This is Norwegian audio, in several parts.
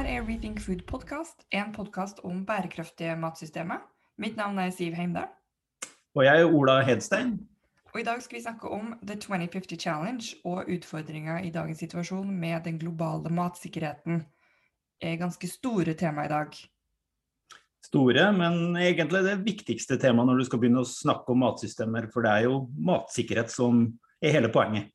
her er Rethink Food Podcast, en podkast om bærekraftige matsystemer. Mitt navn er Siv Heimdal. Og jeg er Ola Hedstein. Og I dag skal vi snakke om The 2050 Challenge og utfordringer i dagens situasjon med den globale matsikkerheten. er ganske store tema i dag. Store, men egentlig det viktigste temaet når du skal begynne å snakke om matsystemer. For det er jo matsikkerhet som er hele poenget.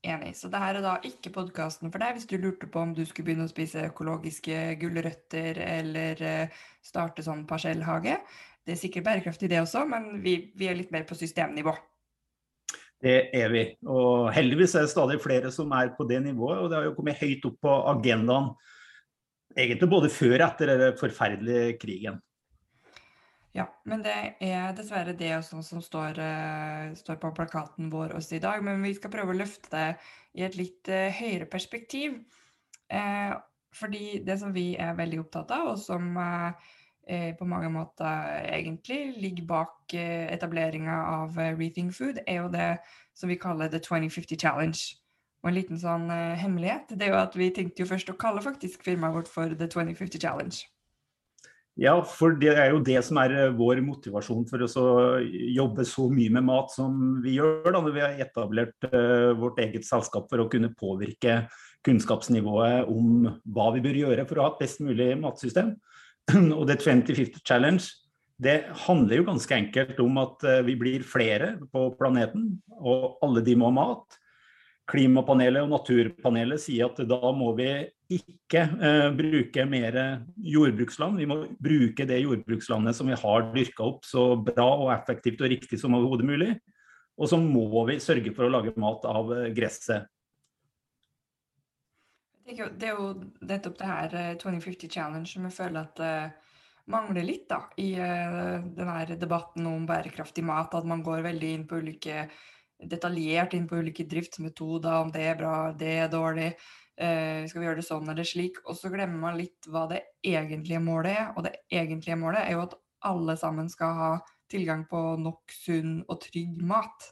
Enig. Så dette er da ikke podkasten for deg hvis du lurte på om du skulle begynne å spise økologiske gulrøtter eller eh, starte sånn parsellhage. Det er sikkert bærekraftig det også, men vi, vi er litt mer på systemnivå. Det er vi. Og heldigvis er det stadig flere som er på det nivået. Og det har jo kommet høyt opp på agendaen egentlig både før og etter den forferdelige krigen. Ja, men det er dessverre det også som står, uh, står, på plakaten vår også i dag. Men vi skal prøve å løfte det i et litt uh, høyere perspektiv. Uh, fordi det som vi er veldig opptatt av, og som på mange måter egentlig ligger bak etableringa av Rethink Food, er jo det som vi kaller The 2050 Challenge. Og en liten sånn hemmelighet det er jo at vi tenkte jo først å kalle faktisk firmaet vårt for The 2050 Challenge. Ja, for det er jo det som er eh, vår motivasjon for å jobbe så mye med mat som vi gjør. da, når Vi har etablert uh, vårt eget selskap for å kunne påvirke kunnskapsnivået om hva vi bør gjøre for å ha et best mulig matsystem. Og det 2050 Challenge det handler jo ganske enkelt om at uh, vi blir flere på planeten, og alle de må ha mat. Klimapanelet og Naturpanelet sier at da må vi ikke eh, bruke mer jordbruksland. Vi må bruke det jordbrukslandet som vi har dyrka opp så bra og effektivt og riktig som overhodet mulig. Og så må vi sørge for å lage mat av eh, gresset. Det er jo nettopp det her 2050 eh, Challenge som jeg føler at uh, mangler litt da, i denne debatten om bærekraftig mat. At man går veldig inn på ulike detaljert inn på ulike driftsmetoder, om det er bra, det er dårlig. Eh, skal vi gjøre det sånn eller slik? Og så glemmer man litt hva det egentlige målet er. Og det egentlige målet er jo at alle sammen skal ha tilgang på nok sunn og trygg mat.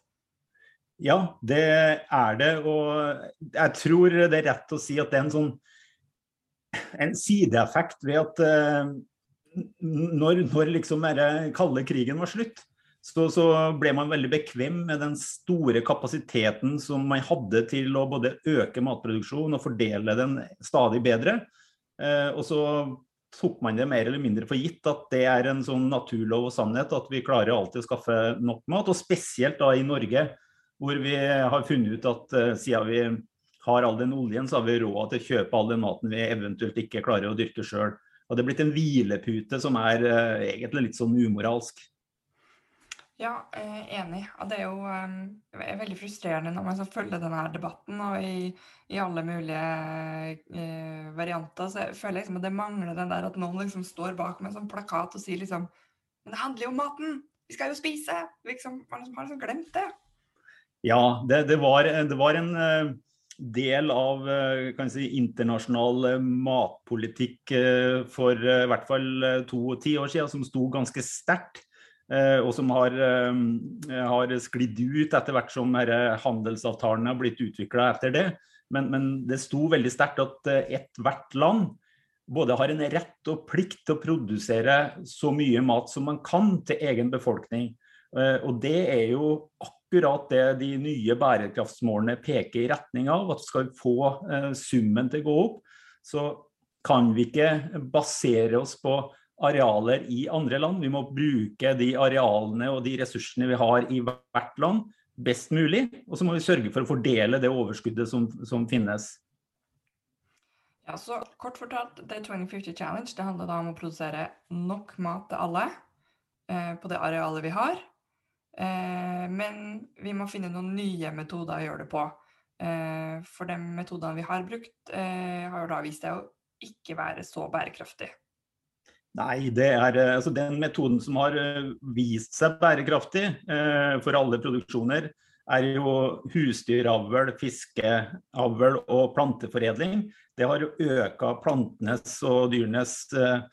Ja, det er det. Og jeg tror det er rett å si at det er en sånn en sideeffekt ved at uh, når, når liksom den kalde krigen var slutt, så, så, ble man veldig bekvem med den store kapasiteten som man hadde til å både øke matproduksjon og fordele den stadig bedre. Eh, og så tok man det mer eller mindre for gitt at det er en sånn naturlov og sannhet at vi klarer alltid å skaffe nok mat. Og spesielt da i Norge, hvor vi har funnet ut at eh, siden vi har all den oljen, så har vi råd til å kjøpe all den maten vi eventuelt ikke klarer å dyrke sjøl. Og det er blitt en hvilepute som er eh, egentlig litt sånn umoralsk. Ja, eh, enig. Det er jo er veldig frustrerende når man skal følge denne debatten. Og i, i alle mulige eh, varianter så føler jeg liksom at det mangler den der at noen liksom står bak med en sånn plakat og sier liksom Men det handler jo om maten! Vi skal jo spise! Liksom, man liksom har liksom glemt det. Ja, det, det, var, det var, en uh, del av kan si, internasjonal matpolitikk for i hvert fall to-ti år siden som sto ganske sterkt. Eh, og som har, eh, har sklidd ut etter hvert som handelsavtalene har blitt utvikla etter det. Men, men, det sto veldig sterkt at eh, ethvert land både har en rett og plikt til å produsere så mye mat som man kan til egen befolkning. Og det er jo akkurat det de nye bærekraftsmålene peker i retning av. At skal vi få summen til å gå opp, så kan vi ikke basere oss på arealer i andre land. Vi må bruke de arealene og de ressursene vi har i hvert land best mulig. Og så må vi sørge for å fordele det overskuddet som, som finnes. Ja, så Kort fortalt, det 2050 Challenge det handler da om å produsere nok mat til alle eh, på det arealet vi har. Eh, men vi må finne noen nye metoder å gjøre det på. Eh, for de metodene vi har brukt, eh, har jo da vist seg å ikke være så bærekraftig. Nei, det er eh, altså den metoden som har eh, vist seg bærekraftig eh, for alle produksjoner, er jo husdyravl, fiskeavl og planteforedling. Det har øka plantenes og dyrenes eh,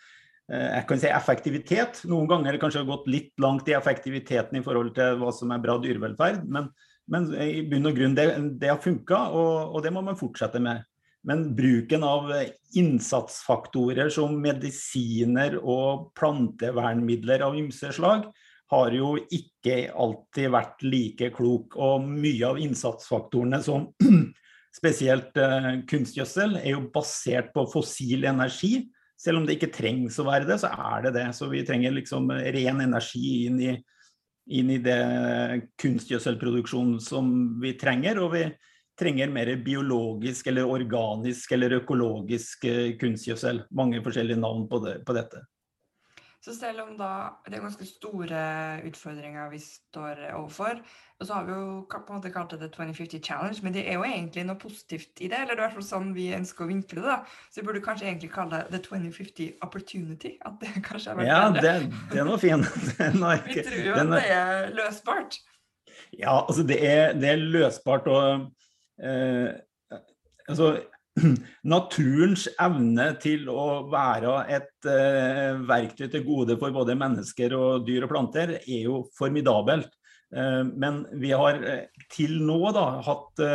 eh, jeg kan si effektivitet. Noen ganger har det kanskje gått litt langt i effektiviteten i forhold til hva som er bra dyrevelferd, men, men i bunn og grunn det, det har funka, og, og, det må man fortsette med. Men bruken av innsatsfaktorer som medisiner og plantevernmidler av ymse slag har jo ikke alltid vært like klok. Og mye av innsatsfaktorene som spesielt eh, kunstgjødsel er jo basert på fossil energi. Selv om det ikke trengs å være det, så er det det. Så vi trenger liksom ren energi inn i, inn i det kunstgjødselproduksjonen som vi trenger. Og vi trenger mer biologisk eller organisk eller økologisk eh, kunstgjødsel. Mange forskjellige navn på, det, på dette. Så selv om da det er ganske store utfordringer vi står overfor, og så har vi jo på en måte kalt det The 2050 Challenge, men det er jo egentlig noe positivt i det. Eller det er i hvert fall sånn vi ønsker å vinkle det. da. Så vi burde kanskje egentlig kalle det The 2050 Opportunity. At det kanskje har vært Ja, det, den var fin. Den var ikke, vi tror jo at det er løsbart. Ja, altså det er, det er løsbart. og eh, altså naturens evne til å være et eh, verktøy til gode for både mennesker og dyr og planter, er jo formidabelt. Eh, men vi har uh, til nå da, hatt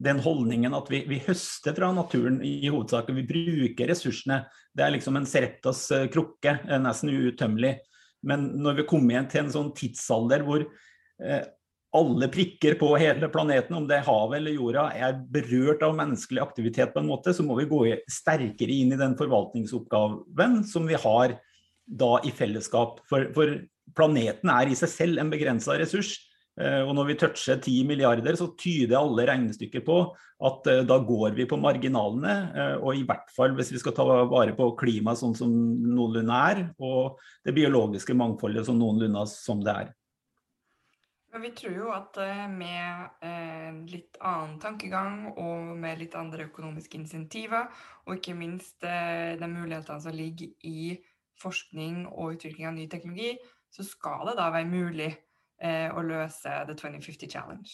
den holdningen at vi, vi, høster fra naturen i hovedsak. Vi bruker ressursene. Det er liksom en Sereptas krukke, nesten utømmelig. Men når vi kommer igjen til en sånn tidsalder hvor alle prikker på hele planeten, om det er havet eller jorda, er berørt av menneskelig aktivitet på en måte, så må vi gå sterkere inn i den forvaltningsoppgaven som vi har da i fellesskap. For, for planeten er i seg selv en begrensa ressurs. Eh, og når vi toucher 10 milliarder, så tyder alle regnestykker på at eh, da går vi på marginalene. Eh, og i hvert fall hvis vi skal ta vare på klimaet sånn som noenlunde er, og det biologiske mangfoldet som noenlunde som det er. Vi tror jo at eh, med en litt annen tankegang og med litt andre økonomiske insentiver, og ikke minst eh, de mulighetene som ligger i forskning og utvikling av ny teknologi, så skal det da være mulig å løse The 2050 Challenge.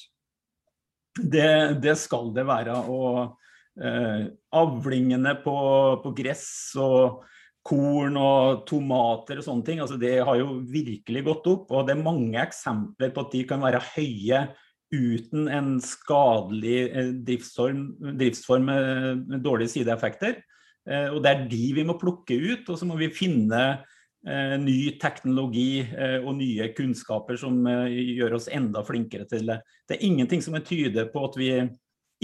Det, det skal det være. Og eh, avlingene på, på gress og korn og tomater og sånne ting. Altså det har jo virkelig gått opp. Og det er mange eksempler på at de kan være høye uten en skadelig eh, driftsform, med dårlige sideeffekter. Eh, og det er de vi må plukke ut, og så må vi finne eh, ny teknologi og nye kunnskaper som gjør oss enda flinkere til det. Det er ingenting som tyder på at vi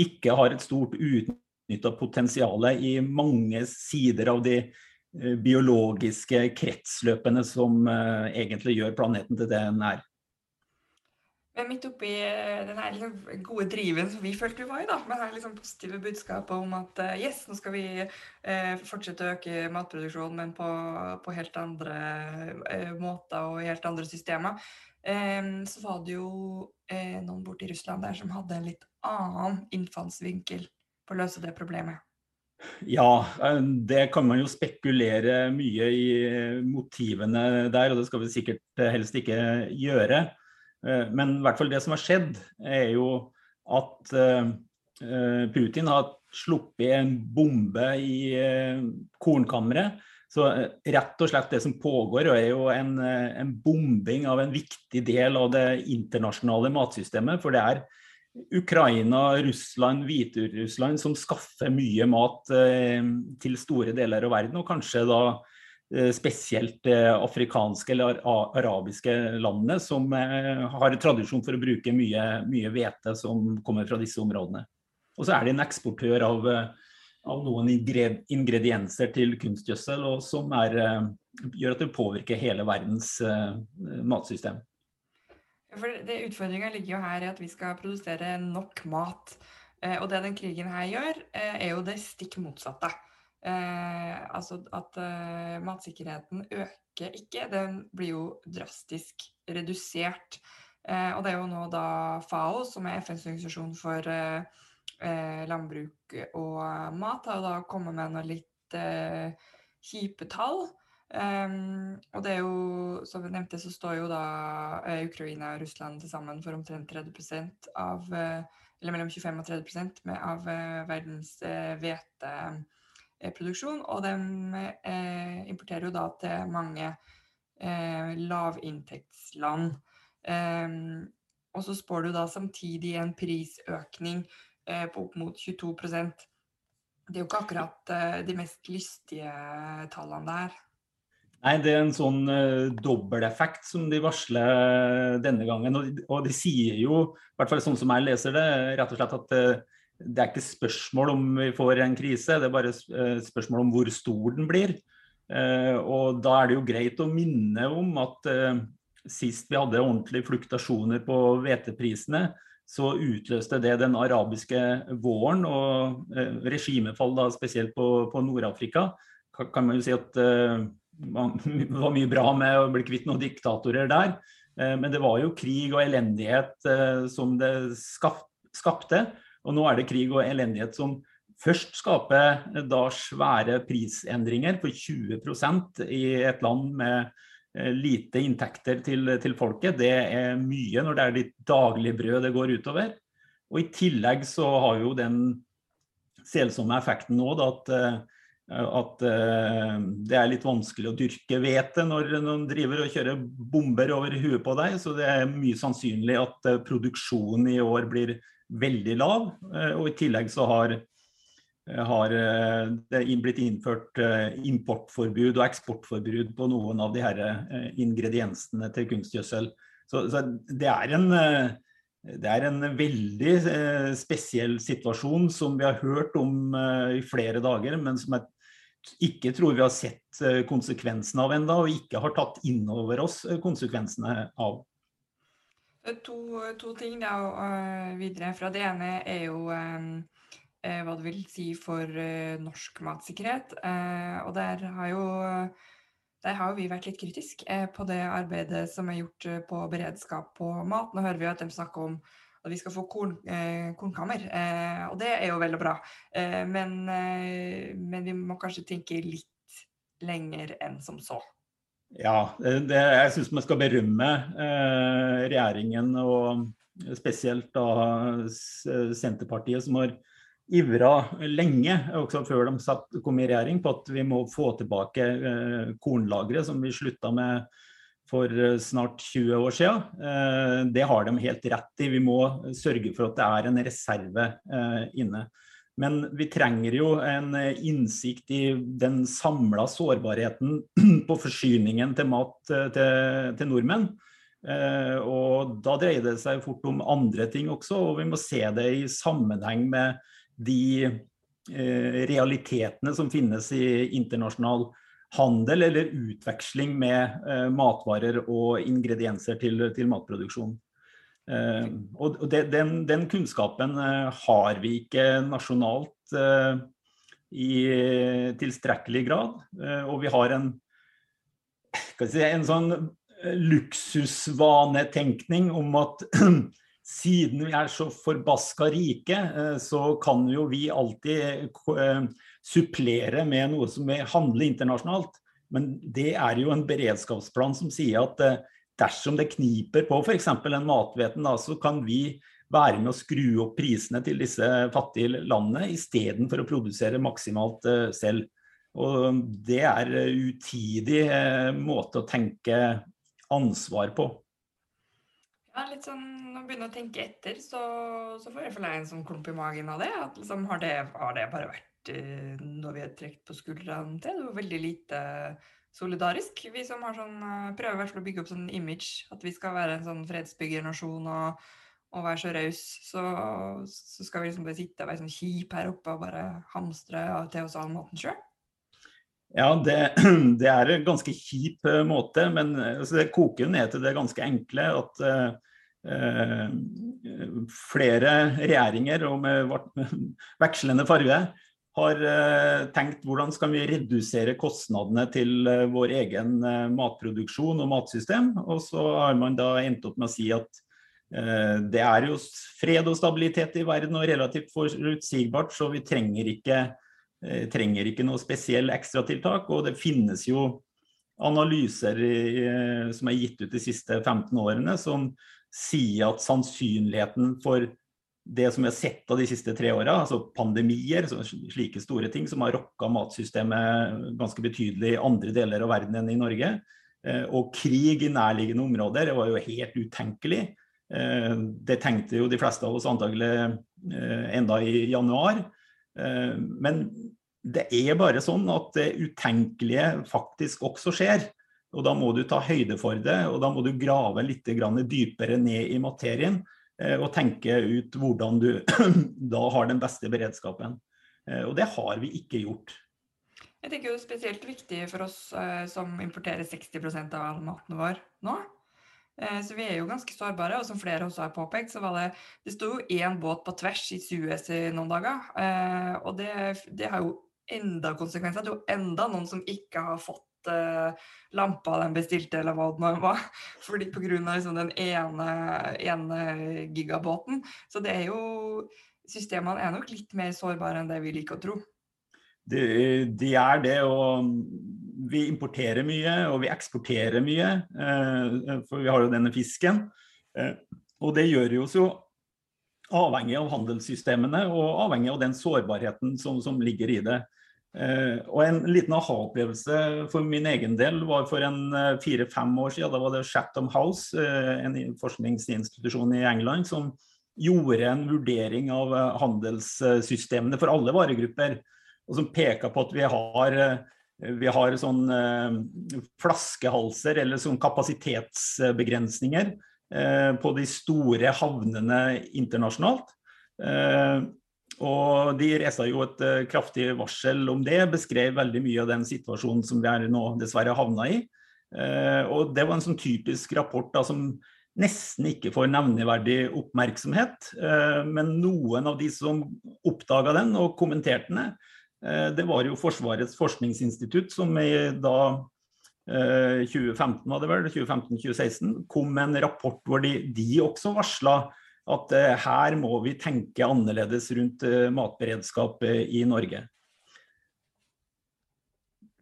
ikke har et stort utnytta potensial i mange sider av de biologiske kretsløpene som uh, egentlig gjør planeten til det den er. Men midt oppi eh, den liksom gode driven som vi følte vi var i, da, med det liksom positive budskapet om at yes, nå skal vi eh, fortsette å øke matproduksjonen, men på, på helt andre måter og helt andre systemer, så var det jo noen borte i Russland der som hadde en litt annen innfallsvinkel på å løse det problemet. Ja, eh, det kan man jo spekulere mye i motivene der, og det skal vi sikkert helst ikke gjøre. Eh, men i hvert fall det som har skjedd, er jo at eh, Putin har sluppet en bombe i kornkammeret. Så rett og slett det som pågår, er jo en, en bombing av en viktig del av det internasjonale matsystemet. For det er Ukraina, Russland, Hviterussland som skaffer mye mat eh, til store deler av verden, og kanskje da eh, spesielt det afrikanske eller arabiske landene som eh, har tradisjon for å bruke mye hvete som kommer fra disse områdene. Og så er de en eksportør av, av noen ingredienser til kunstgjødsel, som er, gjør at det påvirker hele verdens matsystem. For det Utfordringa ligger jo her i at vi skal produsere nok mat. Eh, og det den krigen her gjør, eh, er jo det stikk motsatte. Eh, altså at matsikkerheten øker ikke, den blir jo drastisk redusert. Og det er jo nå da FAO, som er FNs organisasjon for landbruk og mat, har da kommet med noe litt kjipe tall. Um, og det er jo, som vi nevnte, så står jo da uh, Ukraina og Russland til sammen for omtrent 30% av uh, Eller mellom 25 og 30 med, av uh, verdens hveteproduksjon. og de importerer jo da til mange lavinntektsland. Um, og så spår du da samtidig en prisøkning på opp mot 22% Det er jo ikke akkurat de mest lystige tallene der. Nei, det er en sånn uh, dobbelteffekt som de varsler denne gangen. Og de, og de, sier jo, i hvert fall sånn som jeg leser det, rett og slett at uh, det er ikke spørsmål om vi får en krise, det er bare spørsmål om hvor stor den blir. Og da er det jo greit å minne om at sist vi hadde ordentlige fluktasjoner på hveteprisene, så utløste det den arabiske våren og eh, regimefall da spesielt på, på Nord-Afrika. Kan, man jo si at eh, det var mye bra med å bli kvitt noen diktatorer der. Eh, men det var jo krig og elendighet eh, som det skapte. Og nå er det krig og elendighet som først skaper eh, da svære prisendringer på 20% i et land med lite inntekter til, til, folket. Det er mye når det er ditt daglige brød det går utover. Og I tillegg så har jo den selsomme effekten nå da, at, at, eh, det er litt vanskelig å dyrke hvete når noen driver og kjører bomber over huet på deg. Så det er mye sannsynlig at produksjonen i år blir veldig lav. Og i tillegg så har Eh, har eh, det blitt innført eh, importforbud og eksportforbud på noen av de her ingrediensene til kunstgjødsel. Så, så det, er en, det, er en, veldig spesiell situasjon som vi har hørt om i flere dager, men som jeg ikke tror vi har sett konsekvensene av enda, og ikke har tatt inn over oss konsekvensene av. To, to ting da, videre fra det ene er jo eh, hva det vil si for eh, norsk matsikkerhet. Eh, og der har jo der har vi vært litt kritiske eh, på det arbeidet som er gjort eh, på beredskap på mat. Nå hører vi at de snakker om at vi skal få korn, eh, kornkammer, og det er jo vel og bra. Men, men, vi må kanskje tenke litt lenger enn som så. Ja, det, jeg syns vi skal berømme regjeringen og spesielt da Senterpartiet, som har ivra lenge, også før de satt, kom i regjering, på at vi må få tilbake eh, kornlageret som vi slutta med for eh, snart 20 år siden. Eh, det har de helt rett i. Vi må sørge for at det er en reserve eh, inne. Men vi trenger jo en innsikt i den samla sårbarheten på forsyningen til mat til, til nordmenn. og da dreier det seg fort om andre ting også, og vi må se det i sammenheng med de realitetene som finnes i internasjonal handel eller utveksling med eh, matvarer og ingredienser til, til matproduksjon. Eh, og de, den, den, kunnskapen har vi ikke nasjonalt i tilstrekkelig grad. og vi har en, si, en sånn luksusvanetenkning om at siden vi er så forbaska rike, eh, så kan jo vi alltid eh, supplere med noe som handler internasjonalt. Men det er jo en beredskapsplan som sier at eh, dersom det kniper på f.eks. en mathveten, så kan vi være med å skru opp prisene til disse fattige landene istedenfor å produsere maksimalt selv. Og det er utidig måte å tenke ansvar på. Ja, litt sånn Når man begynner å tenke etter, så, så får jeg en sånn klump i magen av det. At liksom, har, det har det bare vært noe vi har trukket på skuldrene til? Det var veldig lite solidarisk. Vi som har sånn, uh, prøver å bygge opp sånn image, at vi skal være en sånn fredsbyggernasjon og, og være så raus, så, så, skal vi liksom bare sitte og være sånn kjip her oppe og bare hamstre til oss all maten sjøl. Ja, det, det, er en ganske kjip uh, måte, men altså, det koker ned til det ganske enkle at uh, flere regjeringer og med vekslende farge har uh, tenkt hvordan skal vi redusere kostnadene til vår egen matproduksjon og matsystem. Og så har man da endt opp med å si at det er jo fred og stabilitet i verden og relativt forutsigbart, så vi trenger ikke Eh, trenger ikke noe spesiell ekstratiltak. Og det finnes jo analyser eh, som er gitt ut de siste 15 årene som sier at sannsynligheten for det som vi har sett av de siste tre åra, altså pandemier, slike store ting som har rokka matsystemet ganske betydelig i andre deler av verden enn i Norge, eh, og krig i nærliggende områder, var jo helt utenkelig. Det tenkte jo de fleste av oss antagelig enda i januar. Men det er bare sånn at det utenkelige faktisk også skjer. Og da må du ta høyde for det, og da må du grave litt dypere ned i materien eh, og tenke ut hvordan du da har den beste beredskapen. Eh, og det har vi ikke gjort. Jeg tenker jo spesielt viktig for oss eh, som importerer 60% av all maten vår nå. Så vi er jo ganske sårbare, og som flere også har påpekt, så var det Det sto jo én båt på tvers i Suez i noen dager, og det, det har jo enda konsekvenser. Det er jo enda noen som ikke har fått lampa de bestilte, eller hva det nå var. Fordi Pga. Liksom den ene, ene gigabåten. Så det er jo Systemene er nok litt mer sårbare enn det vi liker å tro. De, de, er det, og vi importerer mye og vi eksporterer mye. Eh, for vi har jo denne fisken. Eh, og det gjør oss jo avhengig av handelssystemene og avhengig av den sårbarheten som, som ligger i det. Uh, og En liten aha-opplevelse for min egen del var for en uh, fire-fem år siden. Da var det Chatham House, uh, en forskningsinstitusjon i England, som gjorde en vurdering av handelssystemene for alle varegrupper. Og som peka på at vi har, vi har sånn flaskehalser eller sånn kapasitetsbegrensninger på de store havnene internasjonalt. Og De reiste jo et uh, kraftig varsel om det, beskrev veldig mye av den situasjonen som vi er nå dessverre havna i. Uh, og Det var en sånn typisk rapport da, som nesten ikke får nevneverdig oppmerksomhet. Uh, men noen av de som oppdaga den og kommenterte den, det var jo Forsvarets forskningsinstitutt, som i da 2015 var det vel, 2015-2016 kom med en rapport hvor de, de også varsla at eh, her må vi tenke annerledes rundt eh, matberedskap eh, i Norge.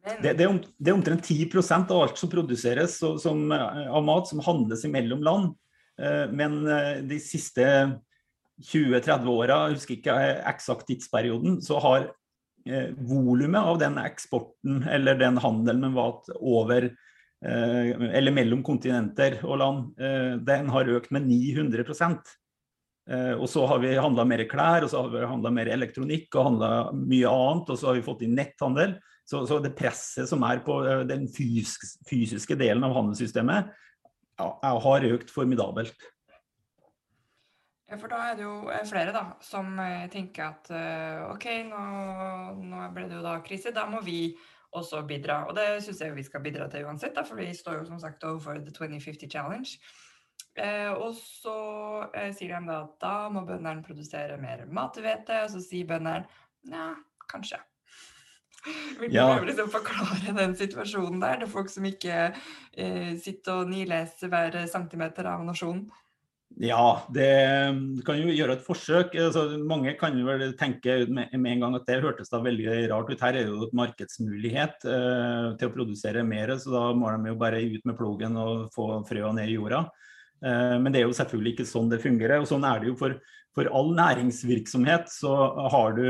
Det, det, er, omtrent 10% av alt som produseres så, som, av mat som handles mellom land. Men de siste 20-30 åra, jeg husker ikke eksakt tidsperioden, så har volumet av den eksporten eller den handelen med mat over eller mellom kontinenter og land, den har økt med 900 Eh, og så har vi handla mer klær, og så har vi handla mer elektronikk og handla mye annet. Og så har vi fått inn netthandel. Så, så det presset som er på eh, den fysiske, fysiske delen av handelssystemet, ja, har økt formidabelt. Ja, for da er det jo eh, flere da, som tenker at OK, nå, nå ble det jo da krise, da må vi også bidra. Og det syns jeg vi skal bidra til uansett, da, for vi står jo som sagt overfor The 2050 Challenge. Eh, og så eh, sier de da at da må bøndene produsere mer mathvete, og så sier bøndene ja, kanskje. Vil du ja. prøve liksom forklare den situasjonen der, til folk som ikke eh, sitter og nileser hver centimeter av nasjonen? Ja, det kan jo gjøre et forsøk. Altså, mange kan jo vel tenke med, med, en gang at det hørtes da veldig rart ut. Her er det jo et markedsmulighet eh, til å produsere mer, så da må de jo bare ut med plogen og få frøa ned i jorda. Eh, men det er jo selvfølgelig ikke sånn det fungerer. og Sånn er det jo for, for all næringsvirksomhet. Så du,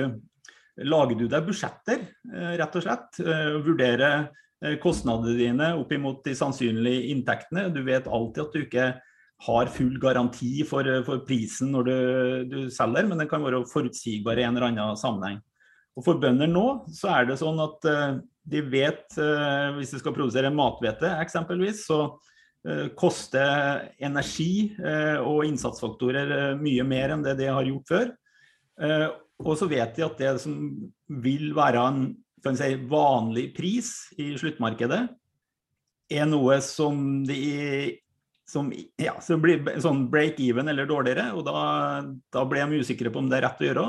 lager du deg budsjetter, eh, rett og slett. og vurderer kostnadene dine opp imot de sannsynlige inntektene. Du vet alltid at du ikke har full garanti for, for prisen når du, du, selger, men den kan være forutsigbar i en eller annen sammenheng. Og For bønder nå så er det sånn at de vet, hvis de skal produsere mathvete eksempelvis, så Eh, koste energi eh, og innsatsfaktorer eh, mye mer enn det de har gjort før. Og så vet de at det som vil være en si, vanlig pris i sluttmarkedet, er noe som, de, som, ja, som blir sånn break-even eller dårligere. Og da, da blir de usikre på om det er rett å gjøre.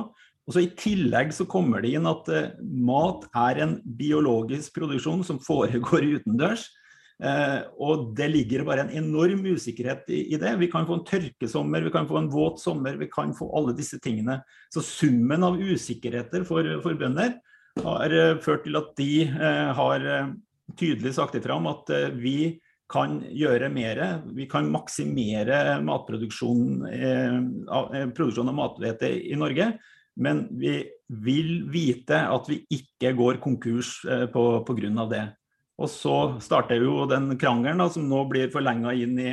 Og så I tillegg så kommer det inn at mat er en biologisk produksjon som foregår utendørs. Eh, og det ligger bare en enorm usikkerhet i, i, det. Vi kan få en tørkesommer, vi kan få en våt sommer, vi kan få alle disse tingene. Så summen av usikkerheter for, for bønder har uh, ført til at de uh, har tydelig sagt ifra om at vi kan gjøre mer. Vi kan maksimere matproduksjonen, av, produksjonen av mathvete i Norge. Men vi vil vite at vi ikke går konkurs eh, pga. det. Og så starter jo den krangelen da, som nå blir forlenga inn i,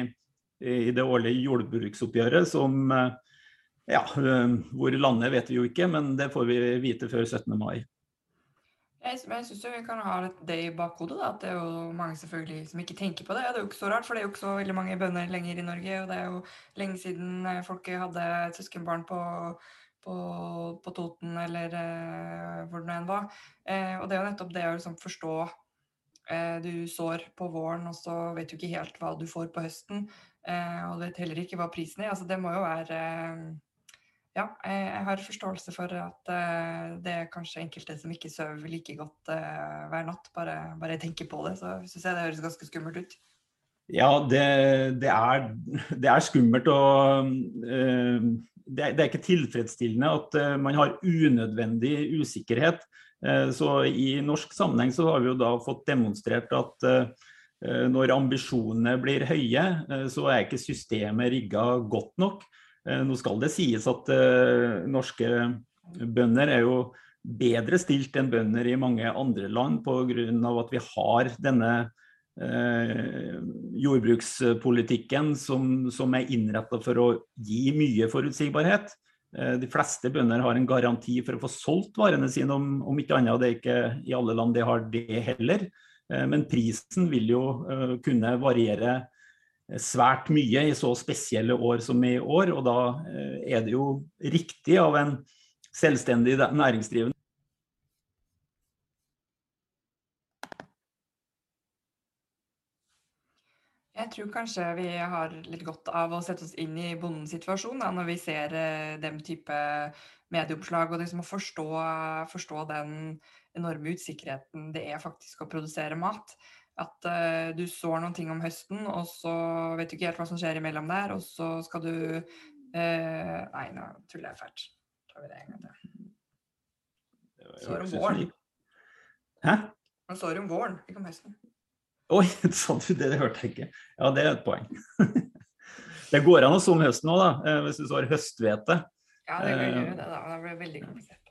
i, det årlige jordbruksoppgjøret, som eh, ja, eh, hvor landet vet vi jo ikke, men det får vi vite før 17. mai. Jeg, jeg syns vi kan ha det i bakhodet, da, at det er jo mange selvfølgelig som ikke tenker på det. Det er jo ikke så rart, for det er jo ikke så veldig mange bønder lenger i Norge. Og det er jo lenge siden folket folk hadde søskenbarn på, på, på Toten eller eh, hvor det nå enn var. Eh, og det er jo nettopp det å liksom forstå eh, Du sår på våren, og så vet du ikke helt hva du får på høsten. Eh, og du vet heller ikke hva prisen er. Altså, det må jo være eh, ja, jeg har forståelse for at det er kanskje enkelte som ikke sover like godt hver natt. Bare, bare jeg tenker på det, så syns jeg det høres ganske skummelt ut. Ja, det, det, er, det er, skummelt og uh, det, det, er, ikke tilfredsstillende at man har unødvendig usikkerhet. Så i norsk sammenheng så har vi jo da fått demonstrert at når ambisjonene blir høye, så er ikke systemet rigga godt nok. Eh, nå skal det sies at norske bønder er jo bedre stilt enn bønder i mange andre land pga. at vi har denne jordbrukspolitikken som, som er innretta for å gi mye forutsigbarhet. Uh, de fleste bønder har en garanti for å få solgt varene sine, om, om ikke annet. Det er ikke i alle land de har det heller. Men prisen vil jo kunne variere svært mye i så spesielle år som i år. Og da eh, er det jo riktig av en selvstendig næringsdrivende Jeg tror kanskje vi har litt godt av å sette oss inn i bondens situasjon da, når vi ser eh, den type medieoppslag, og liksom å forstå, forstå den enorme usikkerheten det er faktisk å produsere mat. At uh, du sår noen ting om høsten, og så vet du ikke helt hva som skjer imellom der, og så skal du uh, Nei, nå tuller jeg fælt. tar vi det en gang til. Sår om våren. Hæ? Man sår om våren, ikke om høsten. Oi, sa du det? Det hørte jeg ikke. Ja, det er et poeng. det går an å om høsten òg, da, eh, hvis du har høsthvete. Ja, det gjør jo det, da. Det blir veldig komplisert.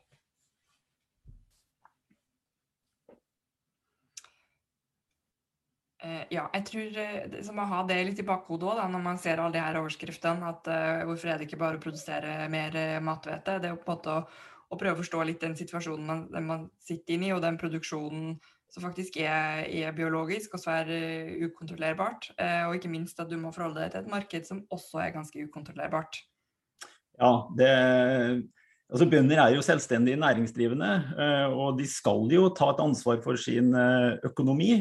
Eh, ja, jeg tror eh, så må ha det litt i bakhodet òg, når man ser alle de her overskriftene. at uh, Hvorfor er det ikke bare å produsere mer mathvete? Det er jo på en måte å, å, prøve å forstå litt den situasjonen man, man sitter inne i, og den produksjonen som faktisk er, er biologisk og svært uh, ukontrollerbart. Uh, og ikke minst at du må forholde deg til et marked som også er ganske ukontrollerbart. Ja, det Altså Bønder er jo selvstendige næringsdrivende, og de skal jo ta et ansvar for sin økonomi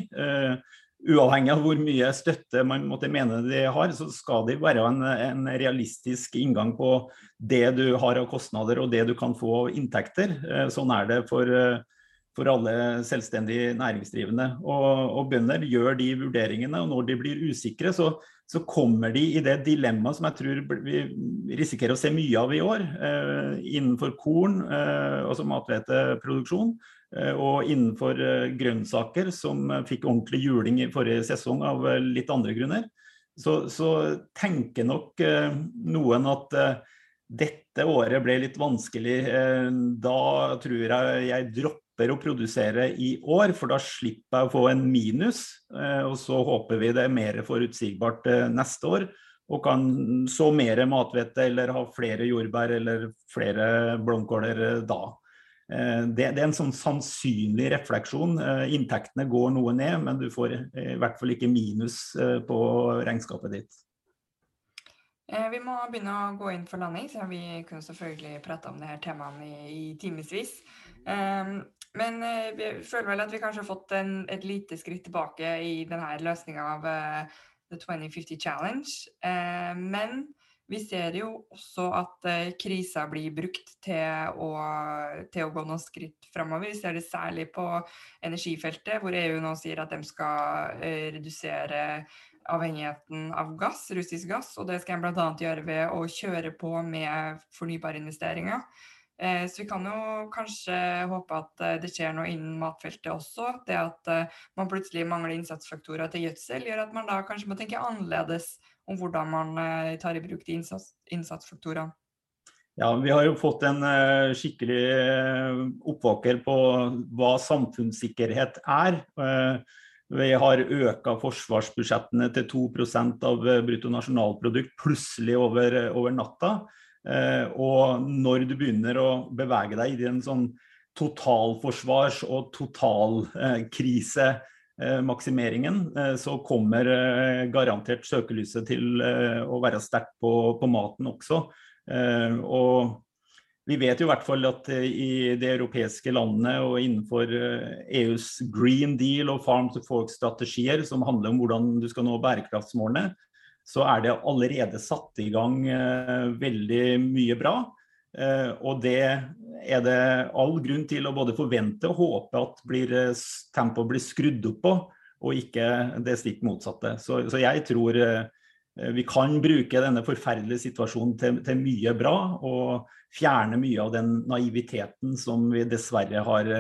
uavhengig av hvor mye støtte man måtte mene de har, så skal det være en, en, realistisk inngang på det du har av kostnader og det du kan få av inntekter. Eh, sånn er det for, eh, for alle selvstendig næringsdrivende. Og, og, bønder gjør de vurderingene, og når de blir usikre, så, så kommer de i det dilemmaet som jeg tror vi risikerer å se mye av i år, eh, innenfor korn, eh, altså mathveteproduksjon Eh, og innenfor eh, grønnsaker, som eh, fikk ordentlig juling i forrige sesong av litt andre grunner, så, så tenker nok noen at dette året ble litt vanskelig. Da tror jeg jeg dropper å produsere i år, for da slipper jeg å få en minus. Og så håper vi det er mer forutsigbart neste år og kan så mer mathvete eller ha flere jordbær eller flere blomkåler da. Eh, det, det, er en sånn sannsynlig refleksjon. Eh, inntektene går noe ned, men du får i hvert fall ikke minus eh, på regnskapet ditt. Vi må begynne å gå inn for landing, så vi kunne selvfølgelig prate om det her temaet i, i timevis. Um, men vi føler vel at vi kanskje har fått en, et lite skritt tilbake i denne løsninga av uh, The 2050 Challenge. Uh, men vi ser jo også at eh, krisa blir brukt til å, til å, gå noen skritt framover. Vi ser det særlig på energifeltet, hvor EU nå sier at de skal eh, redusere avhengigheten av gass, russisk gass. Og det skal en bl.a. gjøre ved å kjøre på med fornybarinvesteringer. Eh, så vi kan jo kanskje håpe at eh, det skjer noe innen matfeltet også. Det at eh, man plutselig mangler innsatsfaktorer til gjødsel, gjør at man da kanskje må tenke annerledes om hvordan man eh, tar i bruk de innsats, innsatsfaktorene? Ja, Vi har jo fått en skikkelig oppvåker på hva samfunnssikkerhet er. Vi har øka forsvarsbudsjettene til 2% av bruttonasjonalprodukt plutselig over, over natta. og når du begynner å bevege deg i en sånn totalforsvars- og totalkrisemaksimeringen, så kommer garantert søkelyset til å være sterkt på, på maten også. Og vi vet jo i hvert fall at i de europeiske landene og innenfor EUs Green Deal og Farm to Fork-strategier, som handler om hvordan du skal nå bærekraftsmålene, så er det allerede satt i gang veldig mye bra. Og det er det all grunn til å både forvente og håpe at blir, tempoet blir skrudd opp på, og ikke det stikk motsatte. Så, så jeg tror vi kan bruke denne forferdelige situasjonen til, til, mye bra, og fjerne mye av den naiviteten som vi dessverre har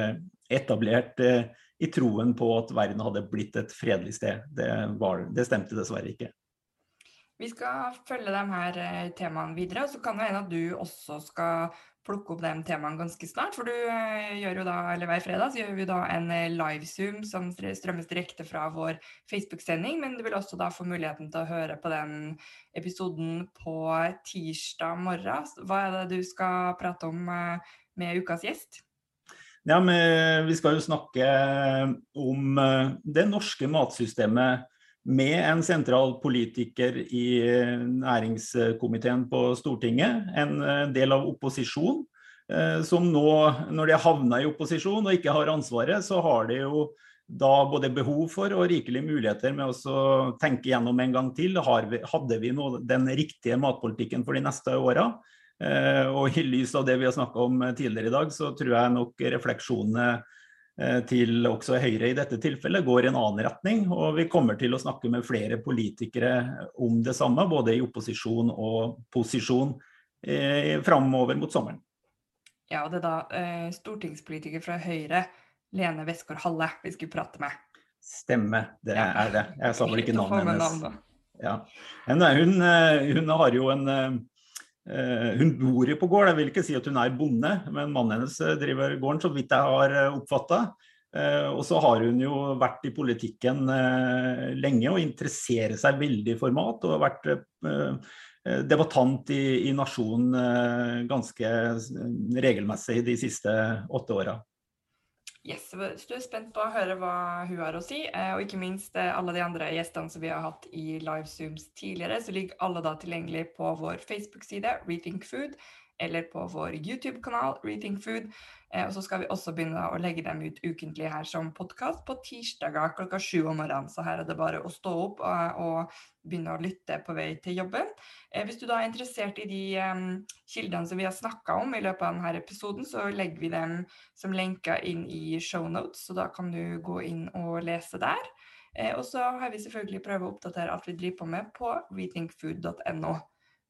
etablert i troen på at verden hadde blitt et fredelig sted. Det, var, det stemte dessverre ikke. Vi skal følge de her temaene videre, så kan det hende at du også skal plukke opp de temaene ganske snart. For du gjør jo da, eller hver fredag så gjør vi da en livezoom som strømmes direkte fra vår Facebook-sending. Men du vil også da få muligheten til å høre på den episoden på tirsdag morgen. Hva er det du skal prate om med ukas gjest? Ja, men Vi skal jo snakke om det norske matsystemet med en sentral politiker i næringskomiteen på Stortinget, en del av opposisjon, som nå, når de har havna i opposisjon og ikke har ansvaret, så har de jo da både behov for og rikelig muligheter med å tenke gjennom en gang til. Hadde vi nå den riktige matpolitikken for de neste åra? Og i lys av det vi har snakka om tidligere i dag, så tror jeg nok refleksjonene til også Høyre i dette tilfellet går i en annen retning. Og vi kommer til å snakke med flere politikere om det samme, både i opposisjon og posisjon eh, framover mot sommeren. Ja, og det er da eh, stortingspolitiker fra Høyre, Lene Westgård-Halle, vi skulle prate med. Stemmer, det ja. er det. Jeg sa vel ikke navnet hennes. Ja. Hun, hun, har jo en hun bor jo på gård, jeg vil ikke si at hun er bonde, men mannen hennes driver gården, så vidt jeg har oppfatta. Og så har hun jo vært i politikken lenge og interesserer seg veldig for mat. Og har vært debattant i, i Nasjonen ganske regelmessig de siste åtte åra. Yes, du er spent på å høre hva hun har å si, eh, og ikke minst eh, alle de andre gjestene som vi har hatt i livezooms tidligere, så ligger alle da tilgjengelig på vår Facebook-side Rethink Food eller på vår YouTube-kanal Rethink Food. Eh, og så skal vi også begynne å legge dem ut ukentlig her som podkast på tirsdager klokka sju om morgenen. Så her er det bare å stå opp og, og begynne å lytte på vei til jobben. Eh, hvis du da er interessert i de um, kildene som vi har snakka om i løpet av denne episoden, så legger vi dem som lenker inn i shownotes, så da kan du gå inn og lese der. Eh, og så har vi selvfølgelig prøvd å oppdatere alt vi driver på med på rethinkfood.no.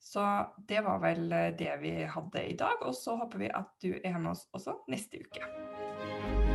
Så det var vel eh, det vi hadde i dag. Og så håper vi at du er med oss også neste uke.